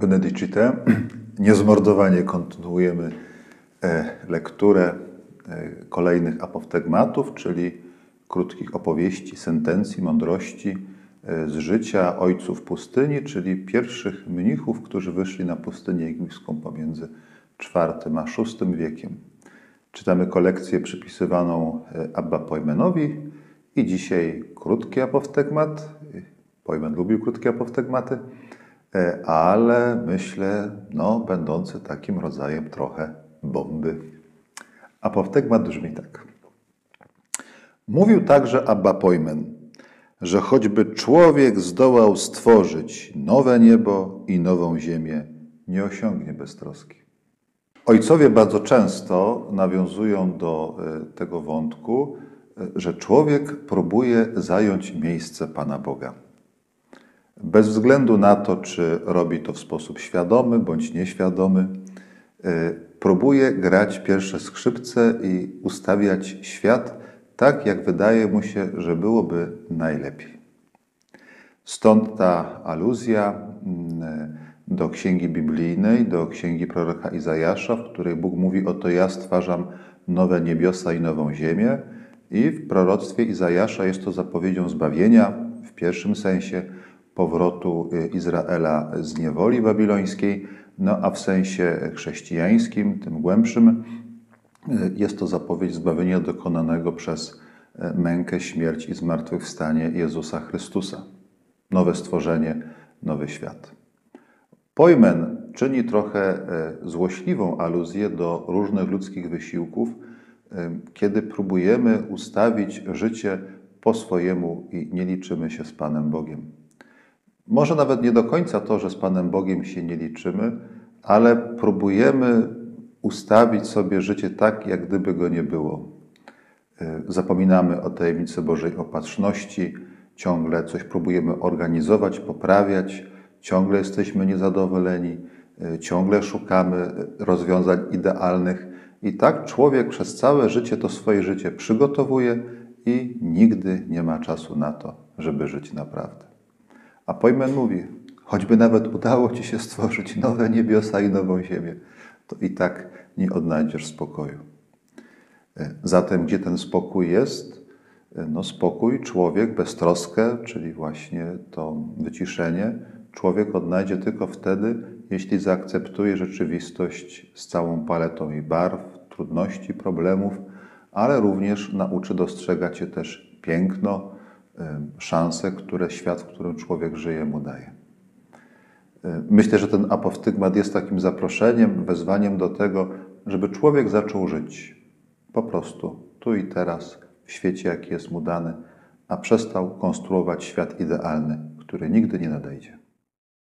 Benedicite. Niezmordowanie kontynuujemy e, lekturę e, kolejnych apoftegmatów, czyli krótkich opowieści, sentencji, mądrości e, z życia ojców pustyni, czyli pierwszych mnichów, którzy wyszli na pustynię egipską pomiędzy IV a VI wiekiem. Czytamy kolekcję przypisywaną Abba Pojmenowi i dzisiaj krótki apoftegmat. Pojmen lubił krótkie apoftegmaty. E, ale myślę, no, będący takim rodzajem trochę bomby. Apoftegmat brzmi tak. Mówił także Abba Pojmen, że choćby człowiek zdołał stworzyć nowe niebo i nową ziemię, nie osiągnie beztroski. Ojcowie bardzo często nawiązują do e, tego wątku, e, że człowiek próbuje zająć miejsce Pana Boga. Bez względu na to, czy robi to w sposób świadomy bądź nieświadomy, e, próbuje grać pierwsze skrzypce i ustawiać świat tak, jak wydaje mu się, że byłoby najlepiej. Stąd ta aluzja mm, do księgi biblijnej, do księgi proroka Izajasza, w której Bóg mówi: Oto ja stwarzam nowe niebiosa i nową ziemię. I w proroctwie Izajasza jest to zapowiedzią zbawienia w pierwszym sensie powrotu y, Izraela z niewoli babilońskiej, no a w sensie chrześcijańskim, tym głębszym, y, jest to zapowiedź zbawienia dokonanego przez y, mękę, śmierć i zmartwychwstanie Jezusa Chrystusa. Nowe stworzenie, nowy świat. Pojmen czyni trochę złośliwą aluzję do różnych ludzkich wysiłków, kiedy próbujemy ustawić życie po swojemu i nie liczymy się z Panem Bogiem. Może nawet nie do końca to, że z Panem Bogiem się nie liczymy, ale próbujemy ustawić sobie życie tak, jak gdyby go nie było. E, zapominamy o tajemnicy Bożej opatrzności, ciągle coś próbujemy organizować, poprawiać, ciągle jesteśmy niezadowoleni, e, ciągle szukamy rozwiązań idealnych. I tak człowiek przez całe życie to swoje życie przygotowuje i nigdy nie ma czasu na to, żeby żyć naprawdę. A Pojmen mówi, choćby nawet udało Ci się stworzyć nowe niebiosa i nową ziemię, to i tak nie odnajdziesz spokoju. E, zatem gdzie ten spokój jest? E, no spokój, człowiek, beztroskę, czyli właśnie to wyciszenie, człowiek odnajdzie tylko wtedy, jeśli zaakceptuje rzeczywistość z całą paletą jej barw, trudności, problemów, ale również nauczy dostrzegać się też piękno, szanse, które świat, w którym człowiek żyje, mu daje. Myślę, że ten apostygmat jest takim zaproszeniem, wezwaniem do tego, żeby człowiek zaczął żyć po prostu tu i teraz, w świecie, jaki jest mu dany, a przestał konstruować świat idealny, który nigdy nie nadejdzie.